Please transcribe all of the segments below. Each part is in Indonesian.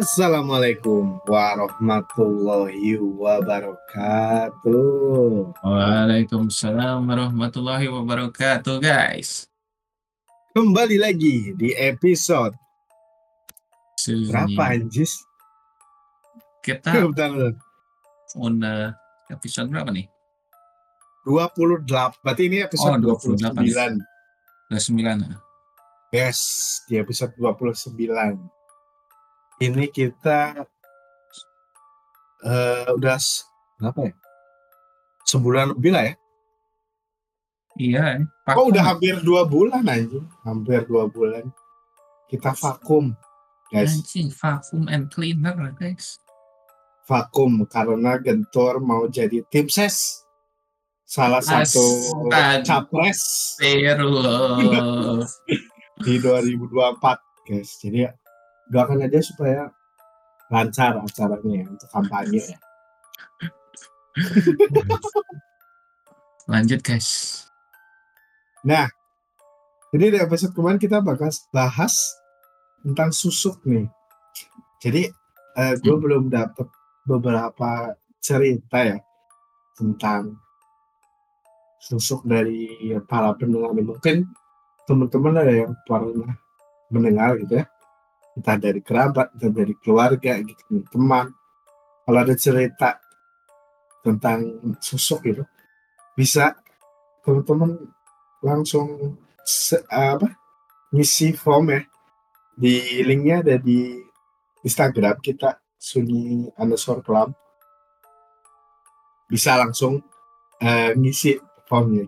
Assalamualaikum warahmatullahi wabarakatuh. Waalaikumsalam warahmatullahi wabarakatuh, guys. Kembali lagi di episode Sunyi. berapa anjis? Kita udah episode berapa nih? 28. Berarti ini episode Oh, 29. 28. Udah 9 ya? Yes, di episode 29. Ini kita eh udah berapa ya? Sebulan lebih lah ya. Iya, ya. Oh, Vakum. udah hampir dua bulan anjing. Hampir dua bulan. Kita vakum, guys. Anjing, vacuum and cleaner, guys. vakum karena Gentor mau jadi tim ses salah satu capres di 2024 guys jadi ya, doakan aja supaya lancar acaranya ya, untuk kampanye ya Lanjut, guys. nah jadi di episode kemarin kita bakal bahas tentang susuk nih jadi eh, gue Hmm. belum dapet beberapa cerita ya tentang susuk dari para pendengar mungkin teman-teman ada yang pernah mendengar gitu ya entah dari kerabat entah dari keluarga gitu teman. Kalau ada cerita tentang susuk gitu bisa teman-teman langsung se- apa ngisi form ya. Di linknya ada di Instagram kita sunyi underscore club bisa langsung eh, ngisi formnya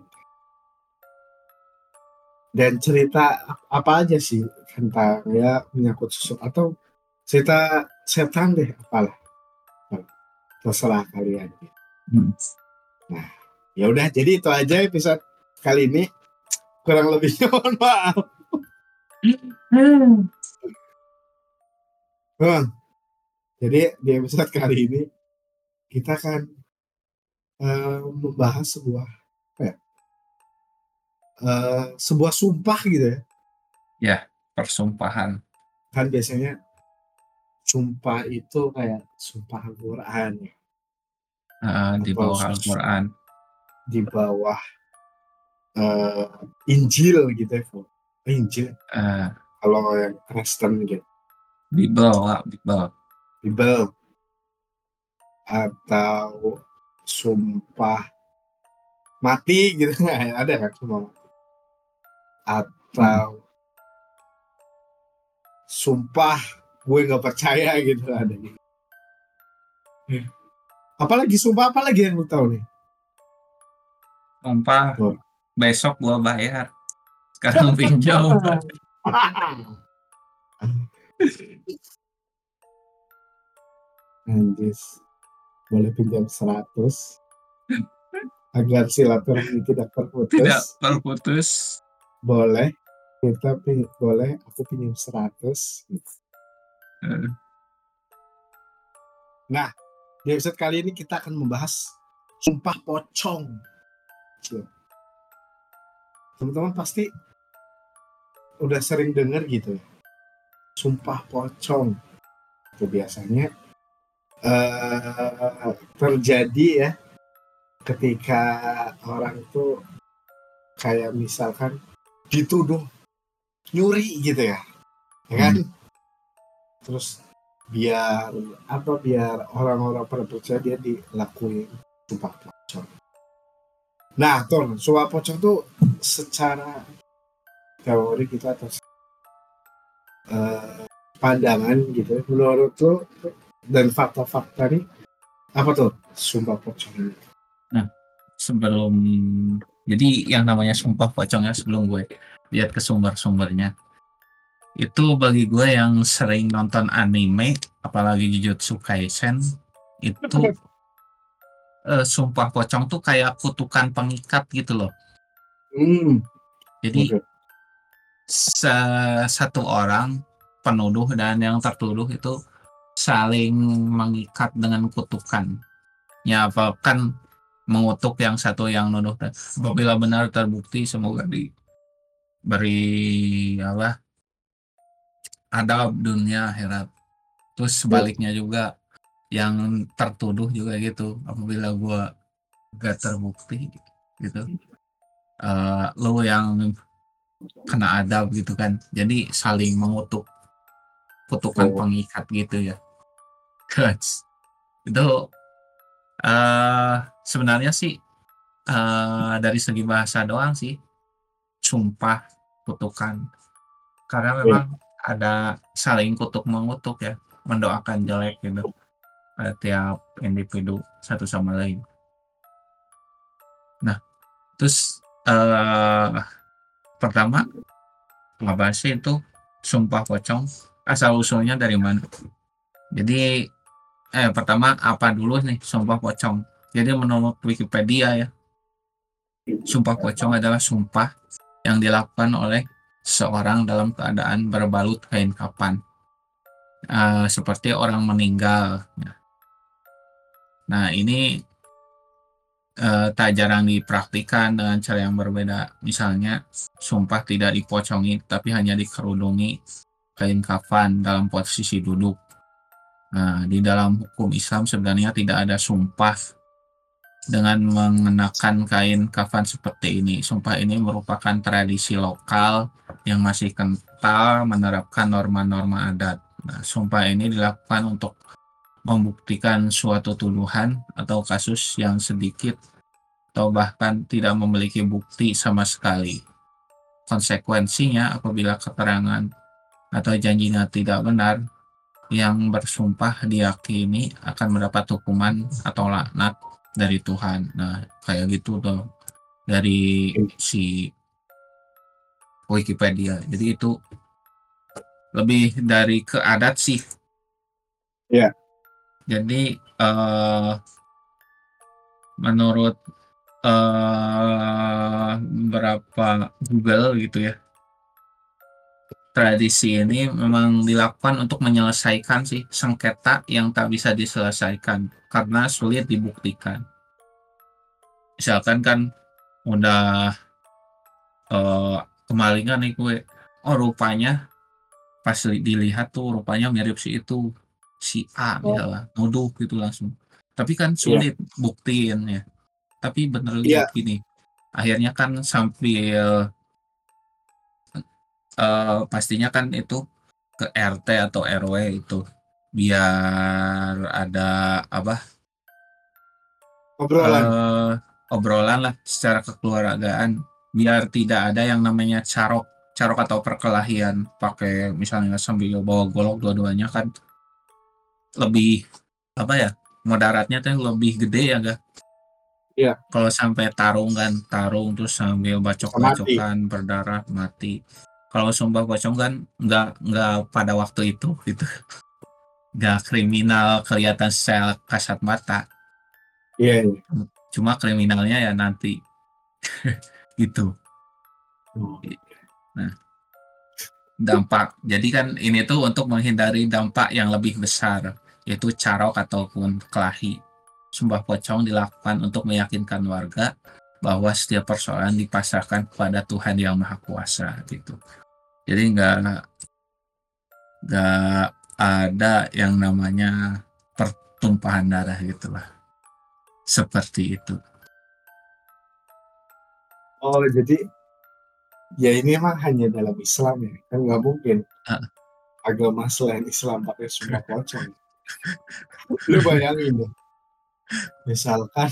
dan cerita ap- apa aja sih tentang ya menyangkut susuk atau cerita setan deh apalah terserah kalian Hmm. ya udah jadi itu aja episode kali ini kurang lebihnya mohon maaf Bang, jadi di episode kali ini kita akan eh, membahas sebuah? Eh, sebuah sumpah gitu ya. Persumpahan. Kan biasanya sumpah itu kayak sumpah Al-Qur'an ya, Ah, di bawah Al-Quran. di bawah eh, Injil gitu ya. Eh, Injil Ah, kalau yang Kristen gitu. Bible, lah, Bible. Bible atau sumpah mati gitu ada kan sumpah mati atau sumpah gue nggak percaya gitu ada gitu. apalagi sumpah apalagi yang lu tahu nih Sumpah, Tuh. besok gua bayar. Sekarang pinjam. Anjis boleh pinjam 100 agar silaturahmi tidak terputus Tidak terputus. Boleh. Kita pi- boleh aku pinjam 100 Eh, di episode kali ini kita akan membahas sumpah pocong. Tuh. teman-teman pasti udah sering dengar gitu ya. Sumpah pocong. Itu biasanya eh terjadi ya ketika orang tuh kayak misalkan dituduh nyuri gitu ya. Ya kan? Terus biar apa biar orang-orang pada percaya dia dilakuin sumpah pocong. Nah tuh sumpah pocong tuh secara teori kita atau eh, pandangan gitu ya, menurut lo dan fakta-fakta nih apa tuh sumpah pocong? Ini? sebelum jadi yang namanya sumpah pocong ya sebelum gue lihat ke sumber-sumbernya. Itu bagi gue yang sering nonton anime apalagi Jujutsu Kaisen itu eh, sumpah pocong tuh kayak kutukan pengikat gitu loh. Hmm, jadi se- satu orang penuduh dan yang tertuduh itu saling mengikat dengan kutukan ya apa kan mengutuk yang satu yang nuduh. Apabila benar terbukti semoga diberi apa adab dunia akhirat. Terus sebaliknya juga yang tertuduh juga gitu. Apabila gue gak terbukti gitu uh, lo yang kena adab gitu kan. Jadi saling mengutuk kutukan Oh. pengikat gitu ya. Itu uh, sebenarnya sih uh, dari segi bahasa doang sih. Sumpah kutukan. Karena memang ada saling kutuk mengutuk ya mendoakan jelek gitu. Pada tiap individu satu sama lain. Nah terus eh pertama ngebahasnya itu? Sumpah pocong. Asal usulnya dari mana? Jadi eh pertama apa dulu nih? Sumpah pocong. Jadi menurut Wikipedia ya sumpah pocong adalah sumpah yang dilakukan oleh seorang dalam keadaan berbalut kain kapan. Eh, seperti orang meninggal. Nah ini eh, tak jarang dipraktikkan dengan cara yang berbeda. Misalnya sumpah tidak dipocongi tapi hanya dikerudungi kain kafan dalam posisi duduk nah di dalam hukum Islam sebenarnya tidak ada sumpah dengan mengenakan kain kafan seperti ini. Sumpah ini merupakan tradisi lokal yang masih kental menerapkan norma-norma adat. Nah, sumpah ini dilakukan untuk membuktikan suatu tuduhan atau kasus yang sedikit atau bahkan tidak memiliki bukti sama sekali. Konsekuensinya apabila keterangan atau janjinya tidak benar, yang bersumpah diyakini akan mendapat hukuman atau laknat dari Tuhan. Nah, kayak gitu tuh dari si Wikipedia. Jadi itu lebih dari ke adat sih. Iya. Jadi eh menurut eh beberapa Google gitu ya. Tradisi ini memang dilakukan untuk menyelesaikan sih sengketa yang tak bisa diselesaikan karena sulit dibuktikan. Misalkan kan udah eh, kemalingan nih gue, oh rupanya pas li- dilihat tuh rupanya mirip si itu si A Oh. misalnya nuduh gitu langsung. Tapi kan sulit buktiin ya. Tapi bener Iya. lihat gini, akhirnya kan sambil eh, pastinya kan itu ke RT atau RW itu biar ada apa Obrolan. eh, obrolan lah secara kekeluargaan biar tidak ada yang namanya carok carok atau perkelahian pakai misalnya sambil bawa golok dua-duanya kan lebih apa ya mudaratnya tuh lebih gede ya gak? Iya. Kalau sampai tarung kan tarung terus sambil bacok-bacokan berdarah mati. Kalau sumpah pocong kan nggak nggak pada waktu itu gitu. Nggak kriminal kelihatan secara kasat mata Iya, iya. cuma kriminalnya ya nanti gitu Oh. dampak jadi kan ini tuh untuk menghindari dampak yang lebih besar yaitu carok ataupun kelahi sumpah pocong dilakukan untuk meyakinkan warga bahwa setiap persoalan dipasrahkan kepada Tuhan yang Maha Kuasa gitu jadi nggak nggak ada yang namanya pertumpahan darah gitu lah seperti itu Oh, jadi ya ini emang hanya dalam Islam ya. Kan nggak mungkin Ah. agama selain Islam pakai sumpah pocong. Lu bayangin deh. Misalkan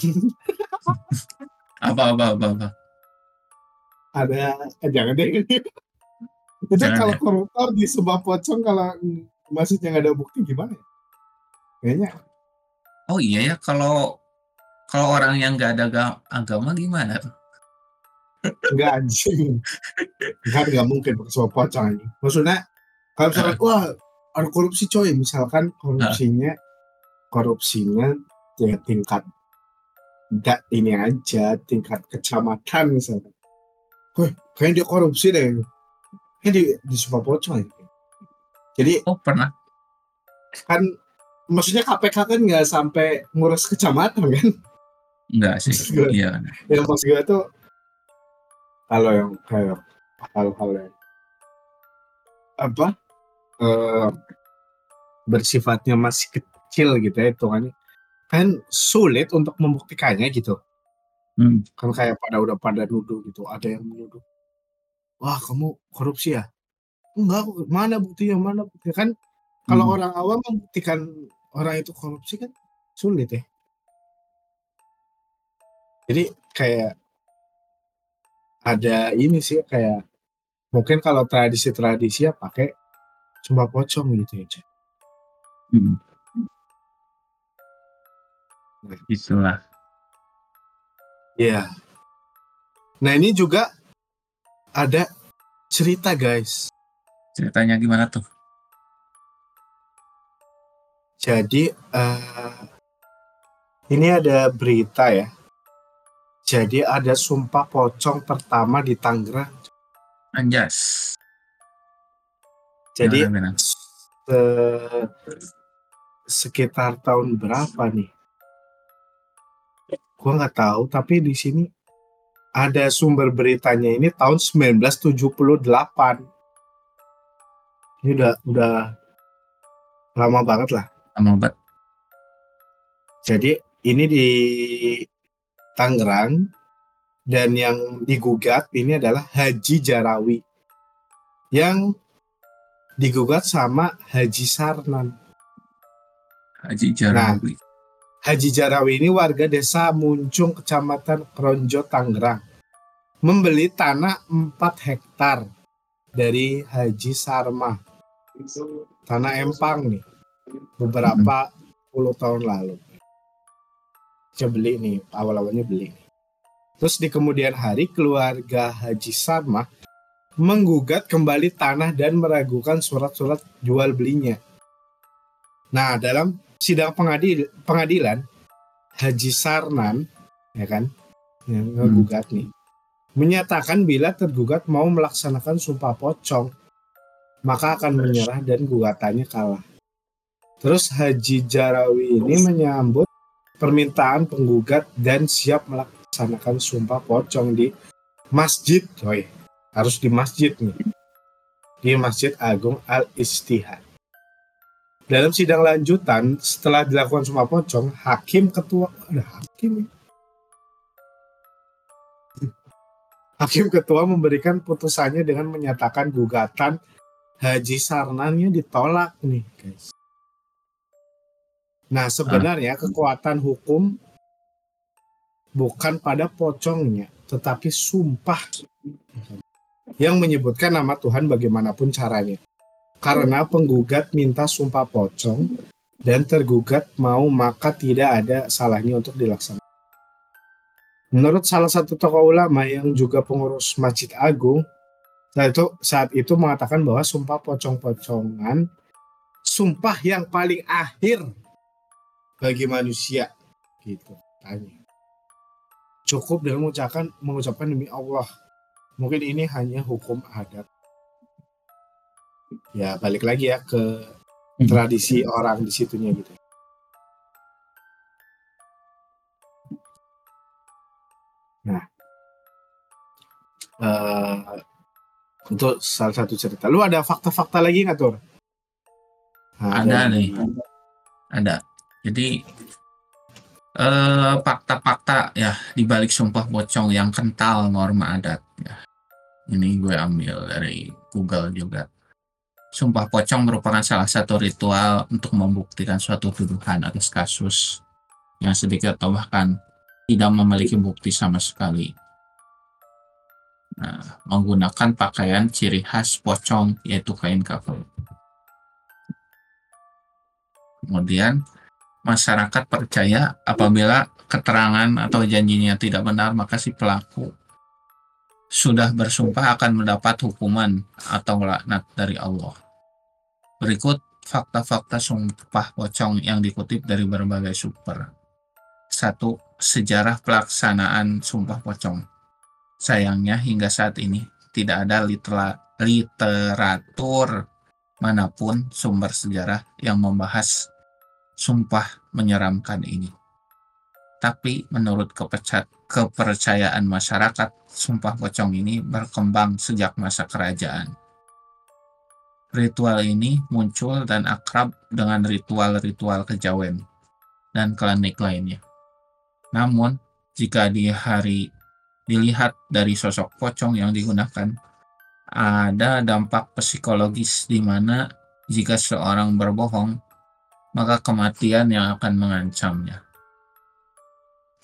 apa apa apa, apa. ada eh, jangan deh. Itu Jangan kalau ya. koruptor di sumpah pocong kalau maksudnya nggak ada bukti gimana ya? Kayaknya Oh iya ya kalau kalau orang yang nggak ada aga- agama gimana tuh? nggak anjing. Kan nggak mungkin pakai sumpah pocong ini. Maksudnya kalau misalkan wah ada korupsi coy, misalkan korupsinya korupsinya ya tingkat nggak ini aja tingkat kecamatan misalkan. Wah, kayaknya dia korupsi deh. Kayaknya di, di sumpah pocong ya. Jadi Oh pernah kan maksudnya KPK kan nggak sampai ngurus kecamatan kan? enggak sih? Gue- Iya. Yang maksud gue tuh kalau yang kayak hal-hal yang apa eh, bersifatnya masih kecil gitu ya hitungannya kan sulit untuk membuktikannya gitu Hmm. kan kayak pada udah pada nuduh gitu ada yang menuduh wah kamu korupsi ya enggak mana buktinya mana buktinya kan kalau Hmm. orang awam membuktikan orang itu korupsi kan sulit ya jadi kayak ada ini sih kayak mungkin kalau tradisi-tradisi ya pakai sumpah pocong gitu ya Cek. Hmm. Nah. Itulah. Iya. Nah ini juga ada cerita guys. Ceritanya gimana tuh? Jadi eh, ini ada berita ya. Jadi ada sumpah pocong pertama di Tangerang. Anjas. Jadi Gimana, gimana? se- sekitar tahun berapa nih? Gua nggak tahu, tapi di sini ada sumber beritanya ini tahun 1978. Ini udah udah lama banget lah. Lama banget. Jadi ini di Tangerang dan yang digugat ini adalah Haji Jarawi yang digugat sama Haji Sarnan. Haji Jarawi. Haji Jarawi ini warga desa Muncung, Kecamatan Kronjo, Tangerang. Membeli tanah 4 hektar dari Haji Sarma. Tanah empang nih. Beberapa puluh tahun lalu. Dia beli nih, awal-awalnya beli. Terus di kemudian hari keluarga Haji Sarma menggugat kembali tanah dan meragukan surat-surat jual belinya. Nah, dalam sidang pengadil, pengadilan Haji Sarnan ya kan yang menggugat nih menyatakan bila tergugat mau melaksanakan sumpah pocong maka akan menyerah dan gugatannya kalah. Terus Haji Jarawi ini menyambut permintaan penggugat dan siap melaksanakan sumpah pocong di masjid, coy. Harus di masjid nih. Di Masjid Agung Al Istihad. Dalam sidang lanjutan, setelah dilakukan sumpah pocong, hakim ketua, ada hakim. ya? Hakim ketua memberikan putusannya dengan menyatakan gugatan Haji Sarnannya ditolak nih, guys. Nah, sebenarnya kekuatan hukum bukan pada pocongnya, tetapi sumpah yang menyebutkan nama Tuhan bagaimanapun caranya. Karena penggugat minta sumpah pocong dan tergugat mau maka tidak ada salahnya untuk dilaksanakan. Menurut salah satu tokoh ulama yang juga pengurus Masjid Agung, saat itu, saat itu mengatakan bahwa sumpah pocong-pocongan sumpah yang paling akhir bagi manusia gitu tanya. Cukup dengan mengucapkan mengucapkan demi Allah. Mungkin ini hanya hukum adat ya balik lagi ya ke Hmm. tradisi orang di situnya gitu nah eh untuk salah satu cerita lu ada fakta-fakta lagi nggak tuh Nah, Ada dari- nih. Ada. Jadi eh fakta-fakta ya di balik sumpah pocong yang kental norma adat ya. Ini gue ambil dari Google juga. Sumpah pocong merupakan salah satu ritual untuk membuktikan suatu tuduhan atas kasus yang sedikit atau bahkan tidak memiliki bukti sama sekali. Nah, menggunakan pakaian ciri khas pocong yaitu kain kafan. Kemudian masyarakat percaya apabila keterangan atau janjinya tidak benar maka si pelaku sudah bersumpah akan mendapat hukuman atau laknat dari Allah. Berikut fakta-fakta sumpah pocong yang dikutip dari berbagai sumber. Satu, sejarah pelaksanaan sumpah pocong. Sayangnya hingga saat ini tidak ada litera- literatur mana pun sumber sejarah yang membahas sumpah menyeramkan ini. Tapi menurut keperca- kepercayaan masyarakat, sumpah pocong ini berkembang sejak masa kerajaan. Ritual ini muncul dan akrab dengan ritual-ritual kejawen dan klinik lainnya. Namun, jika di hari dilihat dari sosok pocong yang digunakan, ada dampak psikologis di mana jika seorang berbohong, maka kematian yang akan mengancamnya.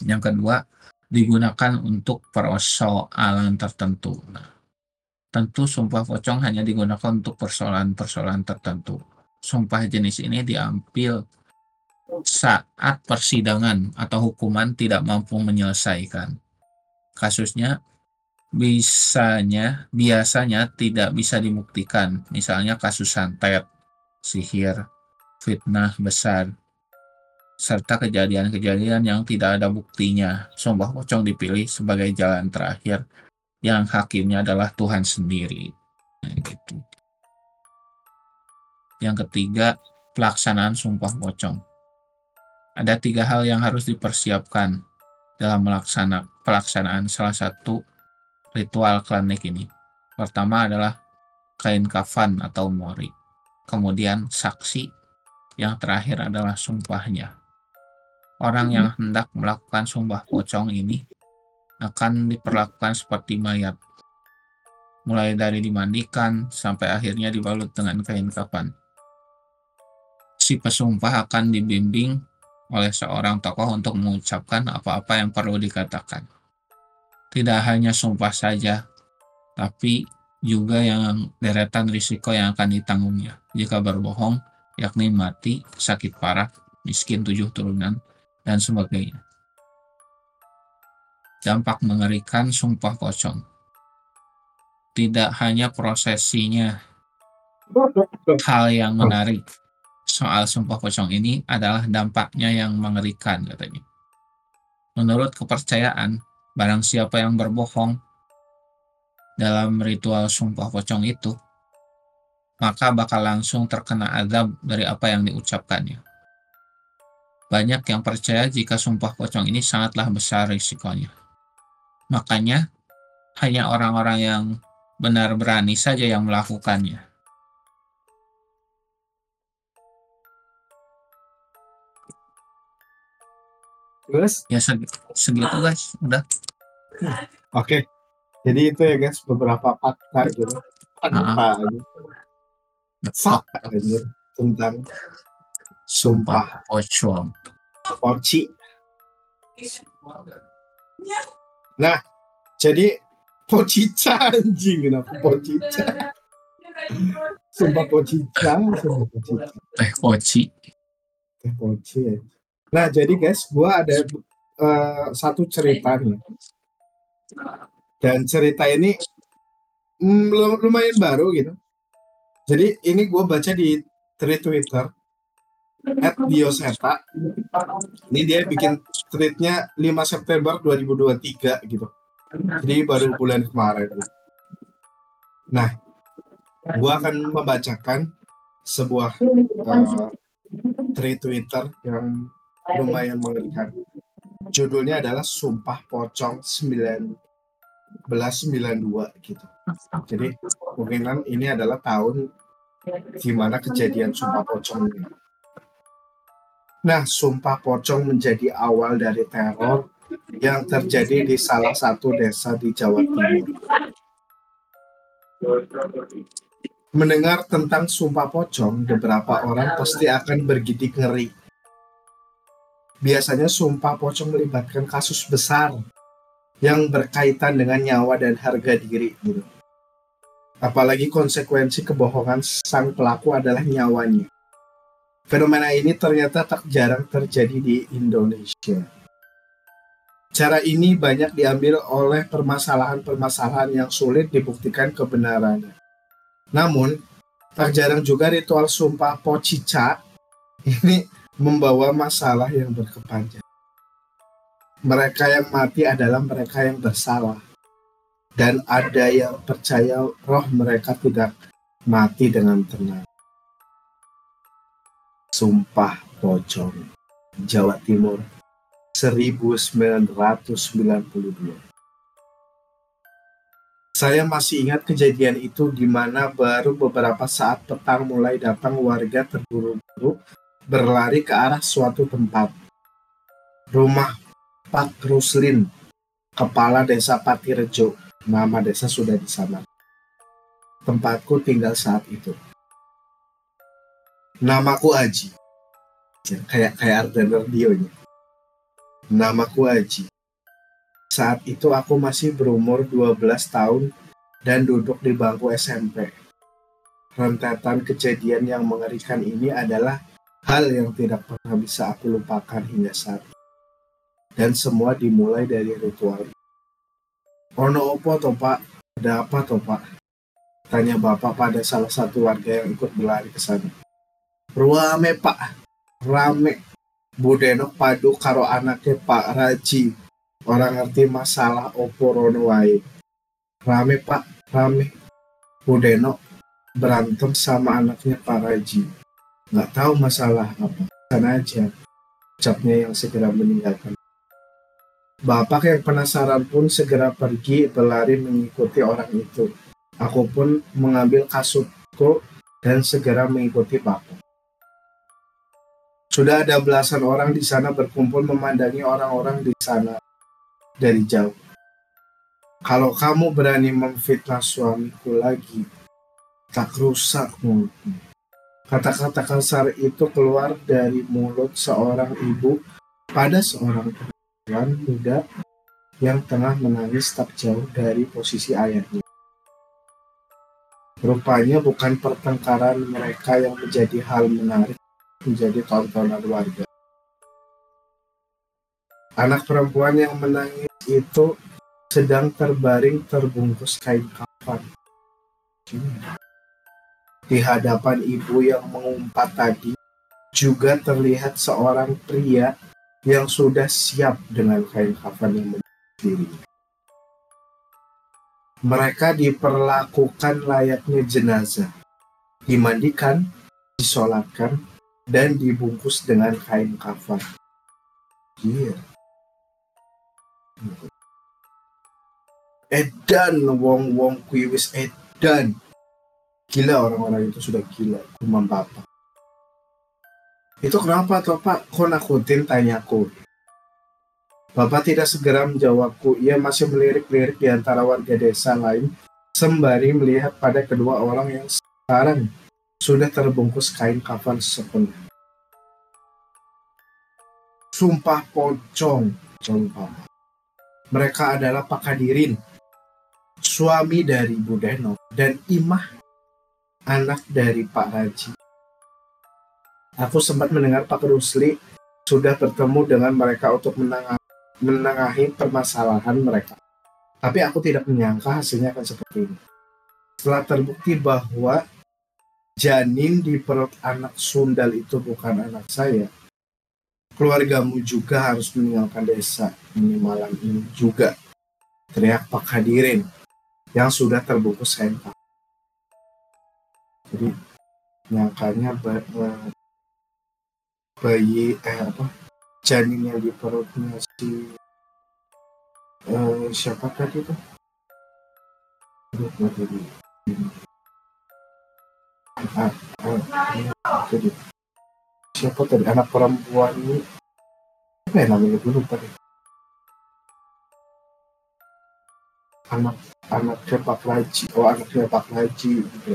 Yang kedua, digunakan untuk persoalan tertentu. Nah, Tentu sumpah pocong hanya digunakan untuk persoalan-persoalan tertentu. Sumpah jenis ini diambil saat persidangan atau hukuman tidak mampu menyelesaikan. Kasusnya bisanya biasanya tidak bisa dibuktikan, misalnya kasus santet, sihir, fitnah besar, serta kejadian-kejadian yang tidak ada buktinya. Sumpah pocong dipilih sebagai jalan terakhir yang hakimnya adalah Tuhan sendiri. Nah, gitu. Yang ketiga, pelaksanaan sumpah pocong. Ada tiga hal yang harus dipersiapkan dalam melaksana, pelaksanaan salah satu ritual klinik ini. Pertama adalah kain kafan atau mori. Kemudian saksi. Yang terakhir adalah sumpahnya. Orang yang hendak melakukan sumpah pocong ini akan diperlakukan seperti mayat, mulai dari dimandikan sampai akhirnya dibalut dengan kain kafan. Si pesumpah akan dibimbing oleh seorang tokoh untuk mengucapkan apa-apa yang perlu dikatakan. Tidak hanya sumpah saja, tapi juga yang deretan risiko yang akan ditanggungnya jika berbohong, yakni mati, sakit parah, miskin tujuh turunan, dan sebagainya dampak mengerikan sumpah pocong. Tidak hanya prosesinya, hal yang menarik soal sumpah pocong ini adalah dampaknya yang mengerikan katanya. Menurut kepercayaan, barang siapa yang berbohong dalam ritual sumpah pocong itu, maka bakal langsung terkena azab dari apa yang diucapkannya. Banyak yang percaya jika sumpah pocong ini sangatlah besar risikonya. Makanya hanya orang-orang yang benar berani saja yang melakukannya. Terus? Ya seg segitu guys, udah. Oke. Jadi itu ya guys beberapa fakta gitu. Fakta aja. Fakta aja tentang sumpah pocong. Poci. Nah, jadi pocica anjing kenapa pocica? Sumpah pocica, sumpah pocica. Teh poci. Teh poci. Ya. Nah, jadi guys, gua ada uh, satu cerita nih. Dan cerita ini mm, lumayan baru gitu. Jadi ini gue baca di Twitter at Bioseta. Ini dia bikin tweetnya 5 September 2023 gitu. Jadi baru bulan kemarin. Nah, gua akan membacakan sebuah uh, tweet Twitter yang lumayan mengerikan. Judulnya adalah Sumpah Pocong 1992 gitu. Jadi mungkinan ini adalah tahun di mana kejadian Sumpah Pocong ini. Nah, sumpah pocong menjadi awal dari teror yang terjadi di salah satu desa di Jawa Timur. Mendengar tentang sumpah pocong, beberapa orang pasti akan bergidik ngeri. Biasanya sumpah pocong melibatkan kasus besar yang berkaitan dengan nyawa dan harga diri. Gitu. Apalagi konsekuensi kebohongan sang pelaku adalah nyawanya. Fenomena ini ternyata tak jarang terjadi di Indonesia. Cara ini banyak diambil oleh permasalahan-permasalahan yang sulit dibuktikan kebenarannya. Namun, tak jarang juga ritual sumpah pocica ini membawa masalah yang berkepanjangan. Mereka yang mati adalah mereka yang bersalah. Dan ada yang percaya roh mereka tidak mati dengan tenang. Sumpah Pocong, Jawa Timur, 1992. Saya masih ingat kejadian itu di mana baru beberapa saat petang mulai datang warga terburu-buru berlari ke arah suatu tempat. Rumah Pak Ruslin, kepala desa Patirejo. Nama desa sudah di sana. Tempatku tinggal saat itu. Namaku Aji. Kayak kayak Arden radionya. Namaku Aji. Saat itu aku masih berumur 12 tahun dan duduk di bangku SMP. Rentetan kejadian yang mengerikan ini adalah hal yang tidak pernah bisa aku lupakan hingga saat ini. Dan semua dimulai dari ritual. Ono opo toh pak? Ada apa toh pak? Tanya bapak pada salah satu warga yang ikut berlari ke sana. Ruame pak, rame. Budenok padu karo anaknya Pak Raji. Orang ngerti masalah opo rono wae. Rame pak. Rame. Budeno berantem sama anaknya Pak Raji. Nggak tahu masalah apa. Sana aja. Ucapnya yang segera meninggalkan. Bapak yang penasaran pun segera pergi berlari mengikuti orang itu. Aku pun mengambil kasutku dan segera mengikuti Bapak. Sudah ada belasan orang di sana berkumpul memandangi orang-orang di sana dari jauh. Kalau kamu berani memfitnah suamiku lagi, tak rusak mulutmu. Kata-kata kasar itu keluar dari mulut seorang ibu pada seorang perempuan muda yang tengah menangis tak jauh dari posisi ayahnya. Rupanya bukan pertengkaran mereka yang menjadi hal menarik menjadi tontonan warga. Anak perempuan yang menangis itu sedang terbaring terbungkus kain kafan. Di hadapan ibu yang mengumpat tadi juga terlihat seorang pria yang sudah siap dengan kain kafan yang diri. Mereka diperlakukan layaknya jenazah, dimandikan, disolatkan, dan dibungkus dengan kain kafan. Iya. Yeah. Edan wong wong kui wis edan. Gila orang-orang itu sudah gila. Kumam papa. Itu kenapa tuh Pak? Kok nakutin tanyaku? Bapak tidak segera menjawabku. Ia masih melirik-lirik di antara warga desa lain sembari melihat pada kedua orang yang sekarang sudah terbungkus kain kafan sepenuhnya. Sumpah pocong, papa. Mereka adalah Pak Kadirin, suami dari Budeno, dan Imah, anak dari Pak Raji. Aku sempat mendengar Pak Rusli sudah bertemu dengan mereka untuk menengahi, menengahi permasalahan mereka. Tapi aku tidak menyangka hasilnya akan seperti ini. Setelah terbukti bahwa janin di perut anak sundal itu bukan anak saya, keluargamu juga harus meninggalkan desa ini malam ini juga teriak Pak Hadirin yang sudah terbungkus senter. Jadi nyangkanya bayi eh apa janinnya di perutnya si eh, siapa tadi tuh? Aduh. Ah, ah, jadi siapa tadi? Anak perempuan ini. Apa ya namanya? Dulu tadi anak anak sepak laji oh anak sepak laji gitu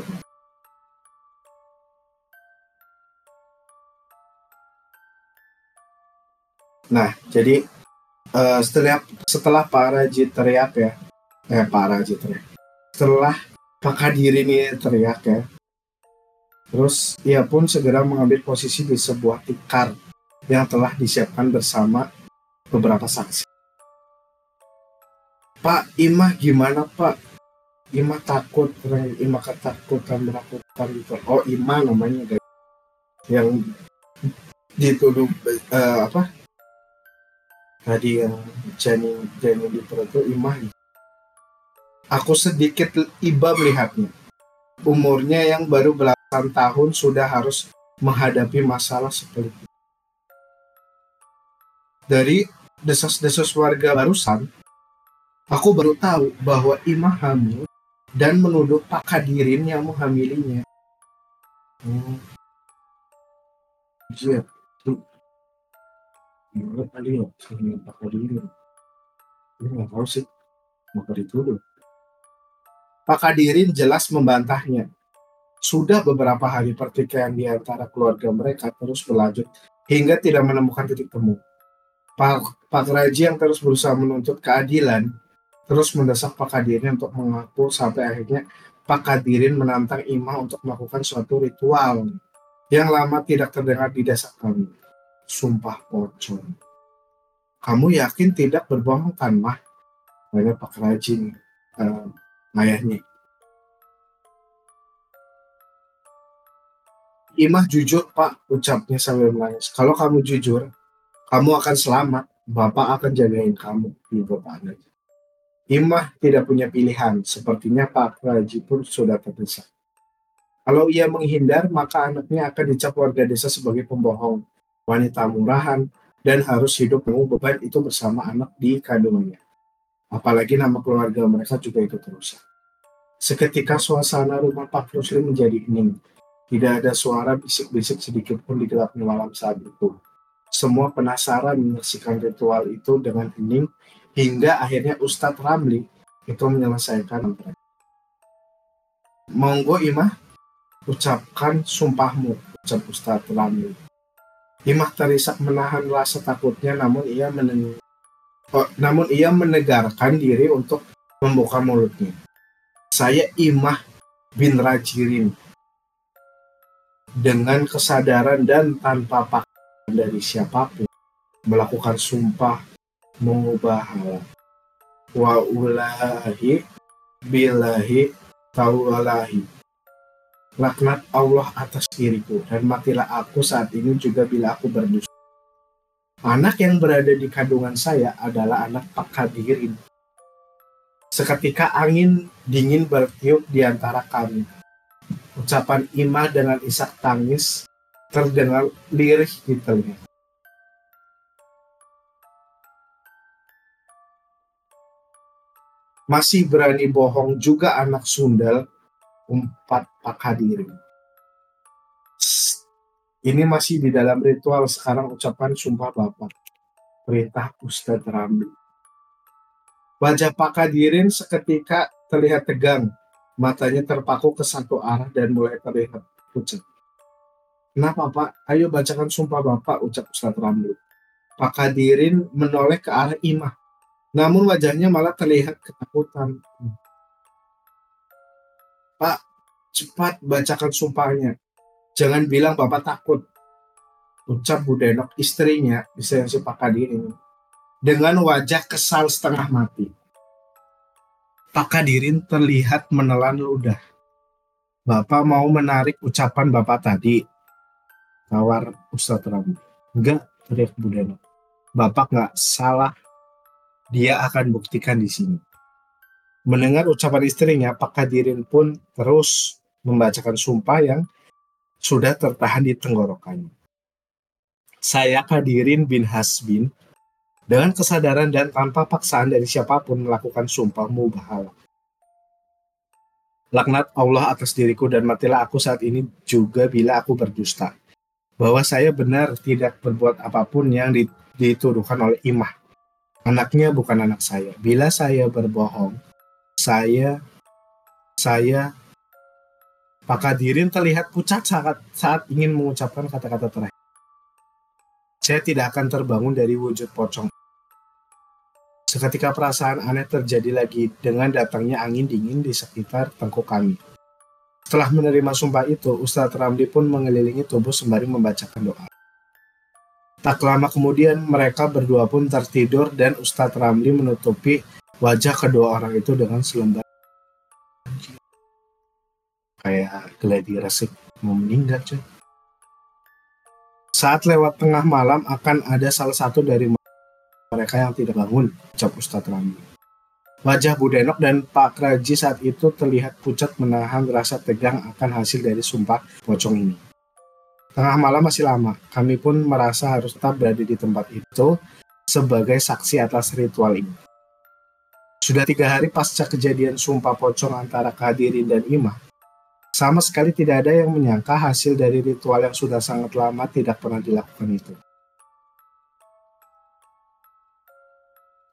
nah jadi uh, setelah setelah Pak Raji teriak ya. Eh Pak Raji teriak. Setelah Pak Kadiri ini teriak ya Terus ia pun segera mengambil posisi di sebuah tikar yang telah disiapkan bersama beberapa saksi. Pak Imah gimana Pak? Imah takut, Imah ketakutan melakukan itu. Oh Imah namanya guys. Yang dituduh uh, apa? Tadi yang janin janin di perut Imah. Aku sedikit iba melihatnya. Umurnya yang baru belasan tahun sudah harus menghadapi masalah seperti itu. Dari desas-desus warga barusan, aku baru tahu bahwa Imah hamil dan menuduh Pak Kadirin yang menghamilinya. Hmm. Iya, kali ya, sama Pak Kadirin. Ini nggak tahu sih, maka dituduh. Pak Kadirin jelas membantahnya. Sudah beberapa hari pertikaian di antara keluarga mereka terus berlanjut hingga tidak menemukan titik temu. Pak, Pak Raji yang terus berusaha menuntut keadilan terus mendesak Pak Kadirin untuk mengaku sampai akhirnya Pak Kadirin menantang Imah untuk melakukan suatu ritual yang lama tidak terdengar di desa kami. Sumpah pocong. Kamu yakin tidak berbohong kan, Mah? Banyak Pak Raji uh, ayahnya. Imah jujur pak ucapnya sambil menangis. Kalau kamu jujur, kamu akan selamat. Bapak akan jagain kamu. Ibu Pak Imah tidak punya pilihan. Sepertinya Pak Raji pun sudah terdesak. Kalau ia menghindar, maka anaknya akan dicap warga desa sebagai pembohong, wanita murahan, dan harus hidup menanggung beban itu bersama anak di kandungannya. Apalagi nama keluarga mereka juga itu terus. Seketika suasana rumah Pak Rusli menjadi hening. Tidak ada suara bisik-bisik sedikit pun di gelapnya malam saat itu. Semua penasaran menyaksikan ritual itu dengan hening hingga akhirnya Ustadz Ramli itu menyelesaikan mereka. Monggo Imah, ucapkan sumpahmu, ucap Ustadz Ramli. Imah terisak menahan rasa takutnya namun ia meneng oh, namun ia menegarkan diri untuk membuka mulutnya. Saya Imah bin Rajirin. Dengan kesadaran dan tanpa paksaan dari siapa pun melakukan sumpah mengubah hal wa ulahi bilahi tawalahi. Laknat Allah atas diriku dan matilah aku saat ini juga bila aku berdosa anak yang berada di kandungan saya adalah anak Pak Kadirin seketika angin dingin bertiup di antara kami Ucapan Ima dengan isak tangis terdengar lirih di telinga. Masih berani bohong juga anak sundal umpat Pak Hadirin. Ini masih di dalam ritual sekarang ucapan sumpah Bapak. Perintah Ustadz Ramli. Wajah Pak Kadirin seketika terlihat tegang Matanya terpaku ke satu arah dan mulai terlihat pucat. Kenapa Pak? Ayo bacakan sumpah Bapak, ucap Ustadz Ramli. Pak Kadirin menoleh ke arah Imah. Namun wajahnya malah terlihat ketakutan. Pak, cepat bacakan sumpahnya. Jangan bilang Bapak takut. Ucap Bu Denok istrinya, si Pak Kadirin. Dengan wajah kesal setengah mati. Pak Kadirin terlihat menelan ludah. Bapak mau menarik ucapan Bapak tadi. Tawar Ustadz Ramli. Enggak, teriak Budeno. Bapak nggak salah. Dia akan buktikan di sini. Mendengar ucapan istrinya, Pak Kadirin pun terus membacakan sumpah yang sudah tertahan di tenggorokannya. Saya Kadirin bin Hasbin dengan kesadaran dan tanpa paksaan dari siapa pun melakukan sumpah mubahalah. Laknat Allah atas diriku dan matilah aku saat ini juga bila aku berdusta. Bahwa saya benar tidak berbuat apa pun yang dituduhkan oleh imah. Anaknya bukan anak saya. Bila saya berbohong, saya saya Pak Kadirin terlihat pucat saat, saat ingin mengucapkan kata-kata terakhir. Saya tidak akan terbangun dari wujud pocong. Seketika perasaan aneh terjadi lagi dengan datangnya angin dingin di sekitar tengkuk kami. Setelah menerima sumpah itu, Ustadz Ramli pun mengelilingi tubuh sembari membacakan doa. Tak lama kemudian mereka berdua pun tertidur dan Ustadz Ramli menutupi wajah kedua orang itu dengan selembar kayak gladi resik mau meninggal cuy. Saat lewat tengah malam akan ada salah satu dari mereka yang tidak bangun, ucap Ustadz Rami. Wajah Bu Denok dan Pak Kraji saat itu terlihat pucat menahan rasa tegang akan hasil dari sumpah pocong ini. Tengah malam masih lama, kami pun merasa harus tetap berada di tempat itu sebagai saksi atas ritual ini. Sudah tiga hari pasca kejadian sumpah pocong antara Kehadirin dan Ima, sama sekali tidak ada yang menyangka hasil dari ritual yang sudah sangat lama tidak pernah dilakukan itu.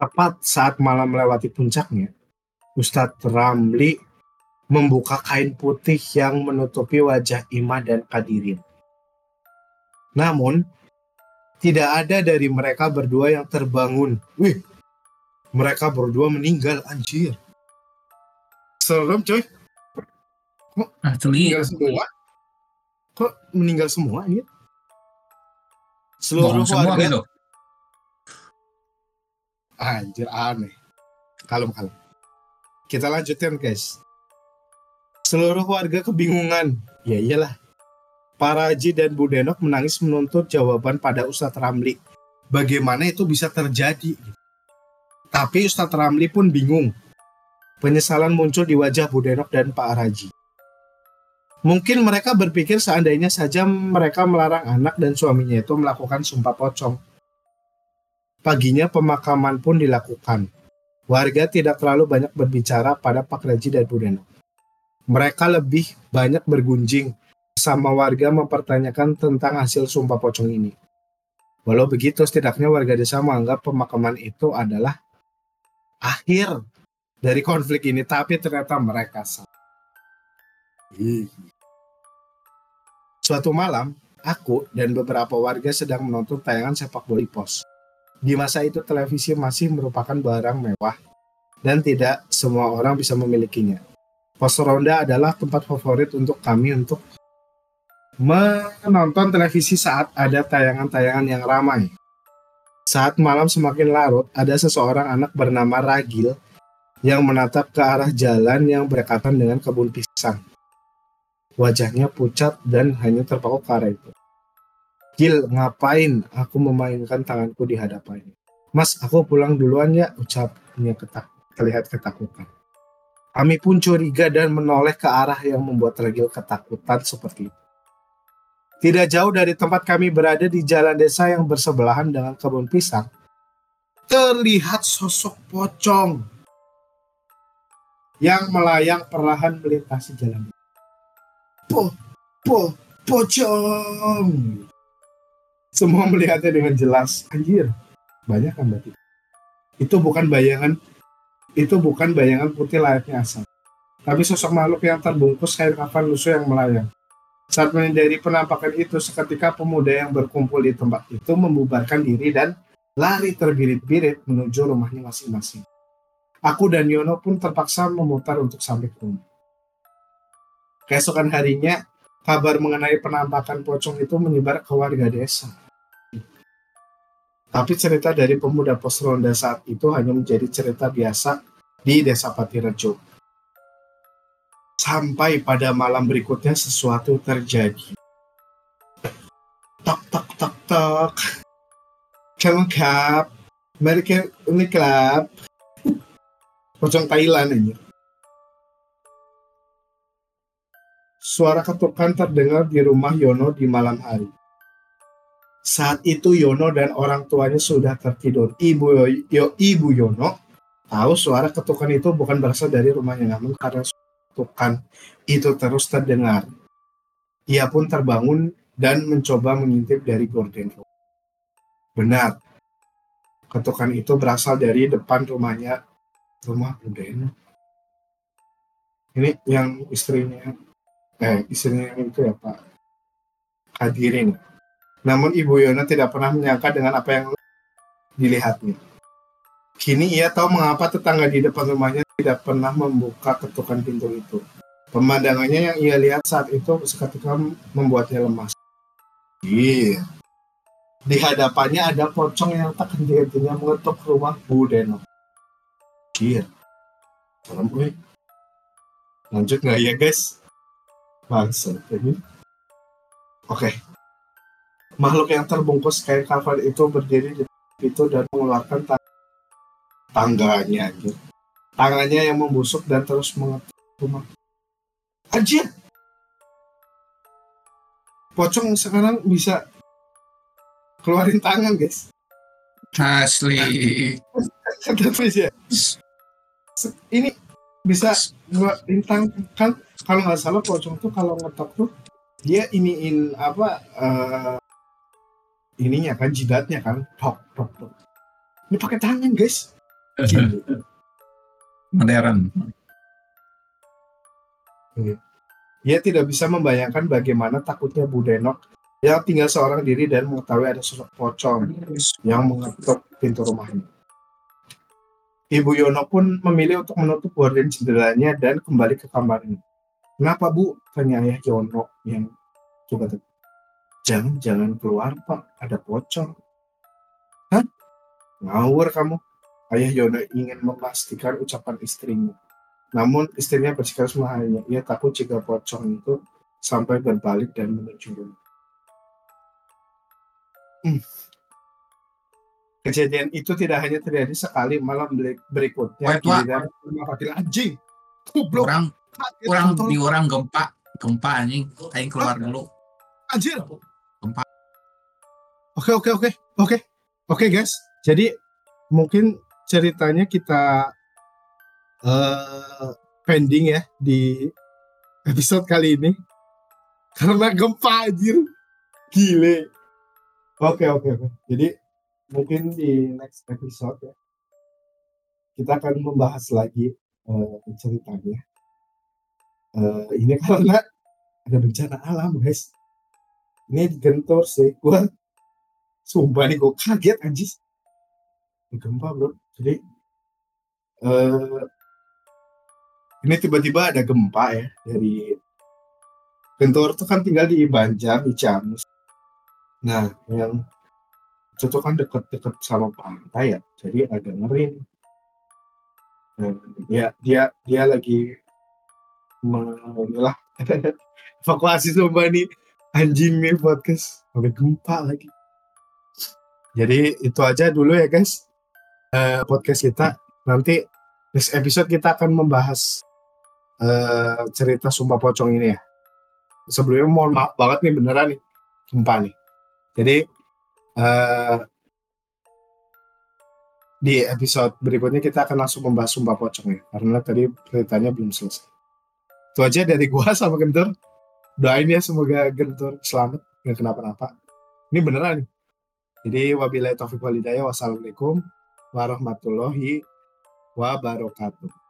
Tepat saat malam melewati puncaknya, Ustadz Ramli membuka kain putih yang menutupi wajah Ima dan Kadirin. Namun, tidak ada dari mereka berdua yang terbangun. Wih, mereka berdua meninggal, anjir. Serem coy. Kok Asli. meninggal semua? Kok meninggal semua ini? Seluruh semua warga gitu. Anjir aneh. Kalem kalem. Kita lanjutin guys. Seluruh warga kebingungan. Ya iyalah. Para Haji dan Bu Denok menangis menuntut jawaban pada Ustadz Ramli. Bagaimana itu bisa terjadi? Tapi Ustadz Ramli pun bingung. Penyesalan muncul di wajah Bu Denok dan Pak Raji. Mungkin mereka berpikir seandainya saja mereka melarang anak dan suaminya itu melakukan sumpah pocong. Paginya pemakaman pun dilakukan. Warga tidak terlalu banyak berbicara pada Pak Raji dan Bu Denok. Mereka lebih banyak bergunjing sama warga mempertanyakan tentang hasil sumpah pocong ini. Walau begitu, setidaknya warga desa menganggap pemakaman itu adalah akhir dari konflik ini, tapi ternyata mereka salah. Suatu malam, aku dan beberapa warga sedang menonton tayangan sepak bola di pos. Di masa itu televisi masih merupakan barang mewah dan tidak semua orang bisa memilikinya. Pos ronda adalah tempat favorit untuk kami untuk menonton televisi saat ada tayangan-tayangan yang ramai. Saat malam semakin larut, ada seseorang anak bernama Ragil yang menatap ke arah jalan yang berdekatan dengan kebun pisang. Wajahnya pucat dan hanya terpaku arah itu. Gil, ngapain aku memainkan tanganku di hadapannya? Mas, aku pulang duluan ya, ucapnya ketak terlihat ketakutan. Kami pun curiga dan menoleh ke arah yang membuat Ragil ketakutan seperti itu. Tidak jauh dari tempat kami berada di jalan desa yang bersebelahan dengan kebun pisang, terlihat sosok pocong yang melayang perlahan melintasi jalan. Po, po, pocong. Semua melihatnya dengan jelas. Anjir, banyak kan berarti. Itu bukan bayangan, itu bukan bayangan putih layaknya asal. Tapi sosok makhluk yang terbungkus kain kafan lusuh yang melayang. Saat menyadari penampakan itu, seketika pemuda yang berkumpul di tempat itu membubarkan diri dan lari terbirit-birit menuju rumahnya masing-masing. Aku dan Yono pun terpaksa memutar untuk sampai ke rumah. Keesokan harinya, kabar mengenai penampakan pocong itu menyebar ke warga desa. Tapi cerita dari pemuda pos ronda saat itu hanya menjadi cerita biasa di desa Patirejo. Sampai pada malam berikutnya sesuatu terjadi. Tok tok tok tok. Kap. Mari ke ini. Pocong Thailand ini. Suara ketukan terdengar di rumah Yono di malam hari. Saat itu Yono dan orang tuanya sudah tertidur. Ibu Yo, Ibu Yono tahu suara ketukan itu bukan berasal dari rumahnya, namun karena ketukan itu terus terdengar. Ia pun terbangun dan mencoba mengintip dari gorden rumah. Benar, ketukan itu berasal dari depan rumahnya, rumah Budeno. Ini yang istrinya, eh istrinya itu ya Pak Hadirin. Namun Ibu Yona tidak pernah menyangka dengan apa yang dilihatnya. Kini ia tahu mengapa tetangga di depan rumahnya tidak pernah membuka ketukan pintu itu. Pemandangannya yang ia lihat saat itu seketika membuatnya lemas. Iya. Di hadapannya ada pocong yang tak henti-hentinya mengetuk rumah Bu Deno. Iya. Serem. Lanjut nggak ya guys? Bangsa ini. Oke. Makhluk yang terbungkus kain kafan itu berdiri di pintu dan mengeluarkan tang- tangganya anjir tangannya yang membusuk dan terus mengetuk rumah. Anjir! Pocong sekarang bisa keluarin tangan, guys. Asli. Ya. ini bisa gua intang kan kalau nggak salah pocong tuh kalau ngetok tuh dia iniin apa uh, ininya kan jidatnya kan. Tok tok tok. Ini pakai tangan guys. Gitu. modern. Dia tidak bisa membayangkan bagaimana takutnya Bu Denok yang tinggal seorang diri dan mengetahui ada sosok pocong yang mengetuk pintu rumahnya. Ibu Yono pun memilih untuk menutup gorden jendelanya dan kembali ke kamarnya. Kenapa Bu? Tanya ayah Yono yang coba Jangan, jangan keluar Pak, ada pocong. Hah? Ngawur kamu. Ayah Yono ingin memastikan ucapan istrinya. Namun istrinya bersikap hanya ia takut jika pocong itu sampai berbalik dan menuju rumah. Hmm. Kejadian itu tidak hanya terjadi sekali malam berikutnya dan rumah fakir anjing. Goblok. Orang orang di orang gempa, gempa anjing, aing keluar dulu. Anjir. Gempa. Oke oke oke. Oke. Oke guys. Jadi mungkin ceritanya kita uh, pending ya di episode kali ini karena gempa anjir gile oke oke oke jadi mungkin di next episode ya kita akan membahas lagi uh, ceritanya. Uh, ini karena ada bencana alam guys. Ini gentor sih. Gua sumpah nih gue kaget anjir gempa bro. Jadi uh, ini tiba-tiba ada gempa ya dari Gentor itu kan tinggal di Banjar di Ciamis. Nah, yang itu kan deket-deket sama pantai ya, jadi agak ngeri. Dan ya dia dia lagi mengilah evakuasi sumpah nih anjing nih podcast sampai gempa lagi. Jadi itu aja dulu ya guys uh, podcast kita. Nanti next episode kita akan membahas uh, cerita Sumpah Pocong ini ya. Sebelumnya mohon maaf banget nih beneran nih sumpah nih. Jadi uh, di episode berikutnya kita akan langsung membahas Sumpah Pocong ya. Karena tadi ceritanya belum selesai. Itu aja dari gua sama Gentur. Doain ya semoga Gentur selamat nggak kenapa-napa. Ini beneran nih. Jadi wabillahi taufiq walhidayah. Wassalamualaikum warahmatullahi wabarakatuh.